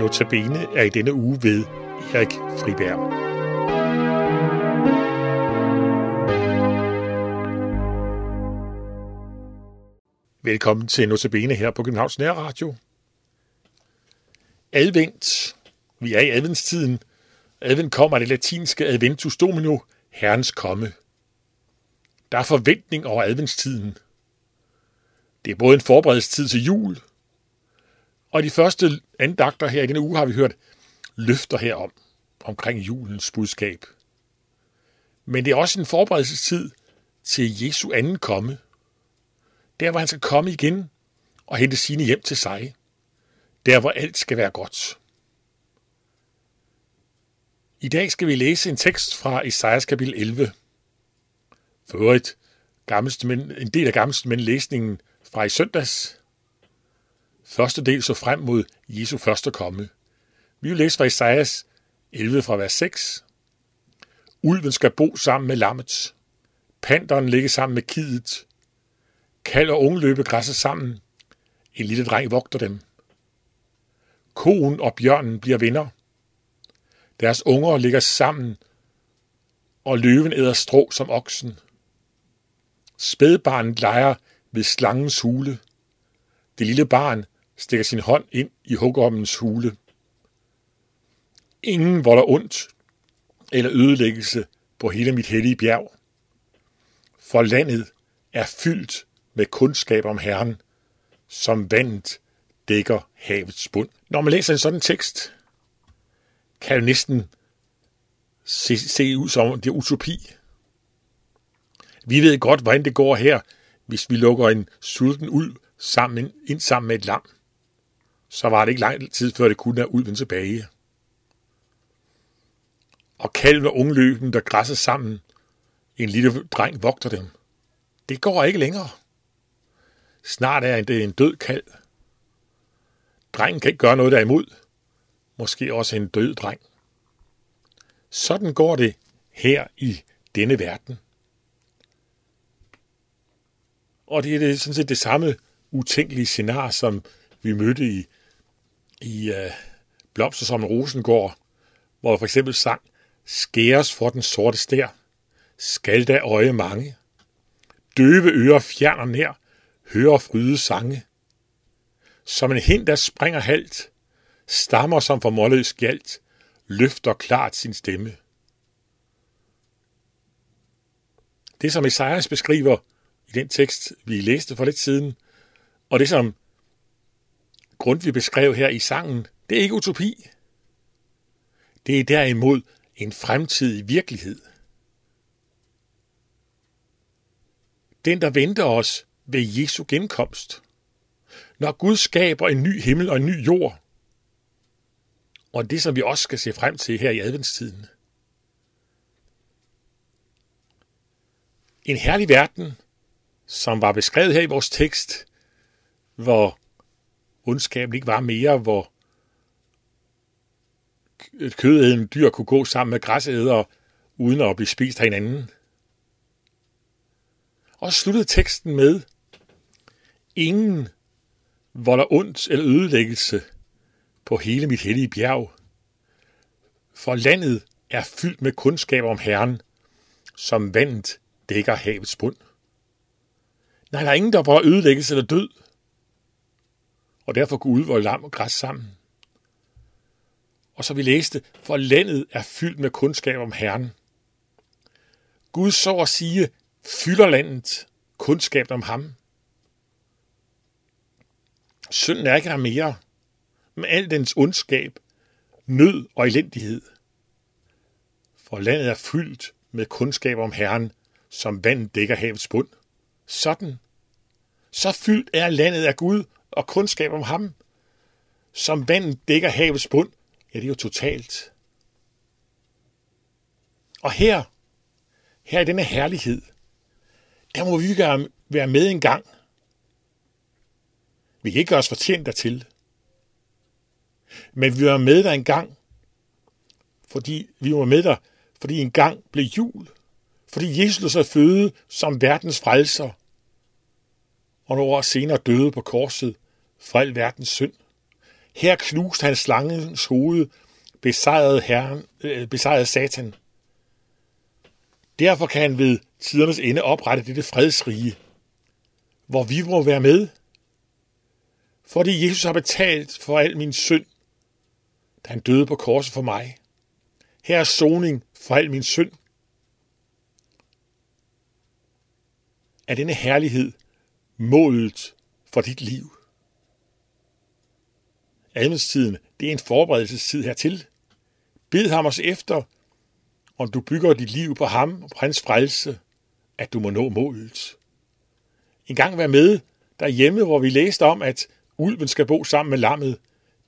Notabene er i denne uge ved Erik Friberg. Velkommen til Notabene her på Københavns Nærradio. Advent. Vi er i adventstiden. Advent kommer af det latinske adventus domino, herrens komme. Der er forventning over adventstiden. Det er både en forberedelsestid til jul, og de første andagter her i denne uge har vi hørt løfter herom, omkring julens budskab. Men det er også en forberedelsestid til Jesu anden komme. Der, hvor han skal komme igen og hente sine hjem til sig. Der, hvor alt skal være godt. I dag skal vi læse en tekst fra Esajas kapitel 11. For øvrigt en del af gammelste læsningen fra i søndags. Første del så frem mod Jesu første komme. Vi vil læse fra Esajas 11 fra vers 6. Ulven skal bo sammen med lammet. Panderen ligge sammen med kidet. Kald og unge løbe græsset sammen. En lille dreng vogter dem. Koen og bjørnen bliver venner. Deres unger ligger sammen, og løven æder strå som oksen. Spædbarnet leger ved slangens hule. Det lille barn stikker sin hånd ind i hugormens hule. Ingen volder ondt eller ødelæggelse på hele mit hellige bjerg. For landet er fyldt med kundskab om Herren, som vandet dækker havets bund. Når man læser en sådan tekst, kan det næsten se, se ud som det er utopi. Vi ved godt, hvordan det går her, hvis vi lukker en sulten ulv sammen, ind sammen med et lam. Så var det ikke lang tid, før det kunne have ulven tilbage. Og kalven og ungløben, der græsser sammen, en lille dreng vogter dem. Det går ikke længere. Snart er det en død kalv. Drengen kan ikke gøre noget derimod. Måske også en død dreng. Sådan går det her i denne verden. Og det er det, sådan set det samme utænkelige scenarie, som vi mødte i, i øh, Blomster som Rosengård, hvor for eksempel sang, skæres for den sorte stær, skal da øje mange. Døve ører fjerner nær, hører fryde sange. Som en hind, der springer halt, stammer som for målløs galt, løfter klart sin stemme. Det, som Esajas beskriver i den tekst, vi læste for lidt siden, og det, som Grundtvig beskrev her i sangen, det er ikke utopi. Det er derimod en fremtidig virkelighed. Den, der venter os ved Jesu genkomst. Når Gud skaber en ny himmel og en ny jord, og det, som vi også skal se frem til her i adventstiden. En herlig verden, som var beskrevet her i vores tekst, hvor ondskaben ikke var mere, hvor et kødædende dyr kunne gå sammen med græsædere, uden at blive spist af hinanden. Og sluttede teksten med, ingen volder ondt eller ødelæggelse på hele mit hellige bjerg, for landet er fyldt med kundskab om Herren, som vandet dækker havets bund. Nej, der er ingen, der volder ødelæggelse eller død, og derfor kunne udvolde lam og græs sammen. Og så vi læste, for landet er fyldt med kundskab om Herren. Gud så at sige fylder landet kundskab om ham. Synden er ikke der mere, med al dens ondskab, nød og elendighed. For landet er fyldt med kundskab om Herren, som vand dækker havets bund. Sådan. Så fyldt er landet af Gud og kundskab om ham, som vandet dækker havets bund. Ja, det er jo totalt. Og her, her i denne herlighed, der må vi være med en gang. Vi kan ikke gøre os fortjent dertil. Men vi var med der en gang, fordi vi var med der, fordi en gang blev jul. Fordi Jesus sig føde som verdens frelser, og nogle år senere døde på korset for al verdens synd. Her knuste han slangens hoved, besejrede, herren, øh, besejrede Satan. Derfor kan han ved tidernes ende oprette dette fredsrige, hvor vi må være med. Fordi Jesus har betalt for al min synd, da han døde på korset for mig. Her er soning for al min synd. Er denne herlighed målet for dit liv? Adventstiden, det er en forberedelsestid hertil. Bed ham os efter, om du bygger dit liv på ham og på hans frelse, at du må nå målet. En gang vær med derhjemme, hvor vi læste om, at ulven skal bo sammen med lammet,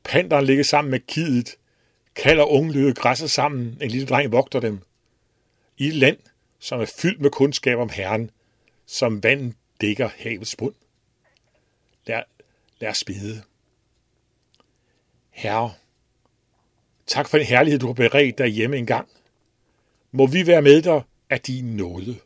panderen ligger sammen med kidet, kalder ungløde græsser sammen, en lille dreng vogter dem. I et land, som er fyldt med kundskab om Herren, som vandet dækker havets bund. Lad, lad os bede. Herre, tak for den herlighed, du har beredt dig hjemme engang. Må vi være med dig af din nåde.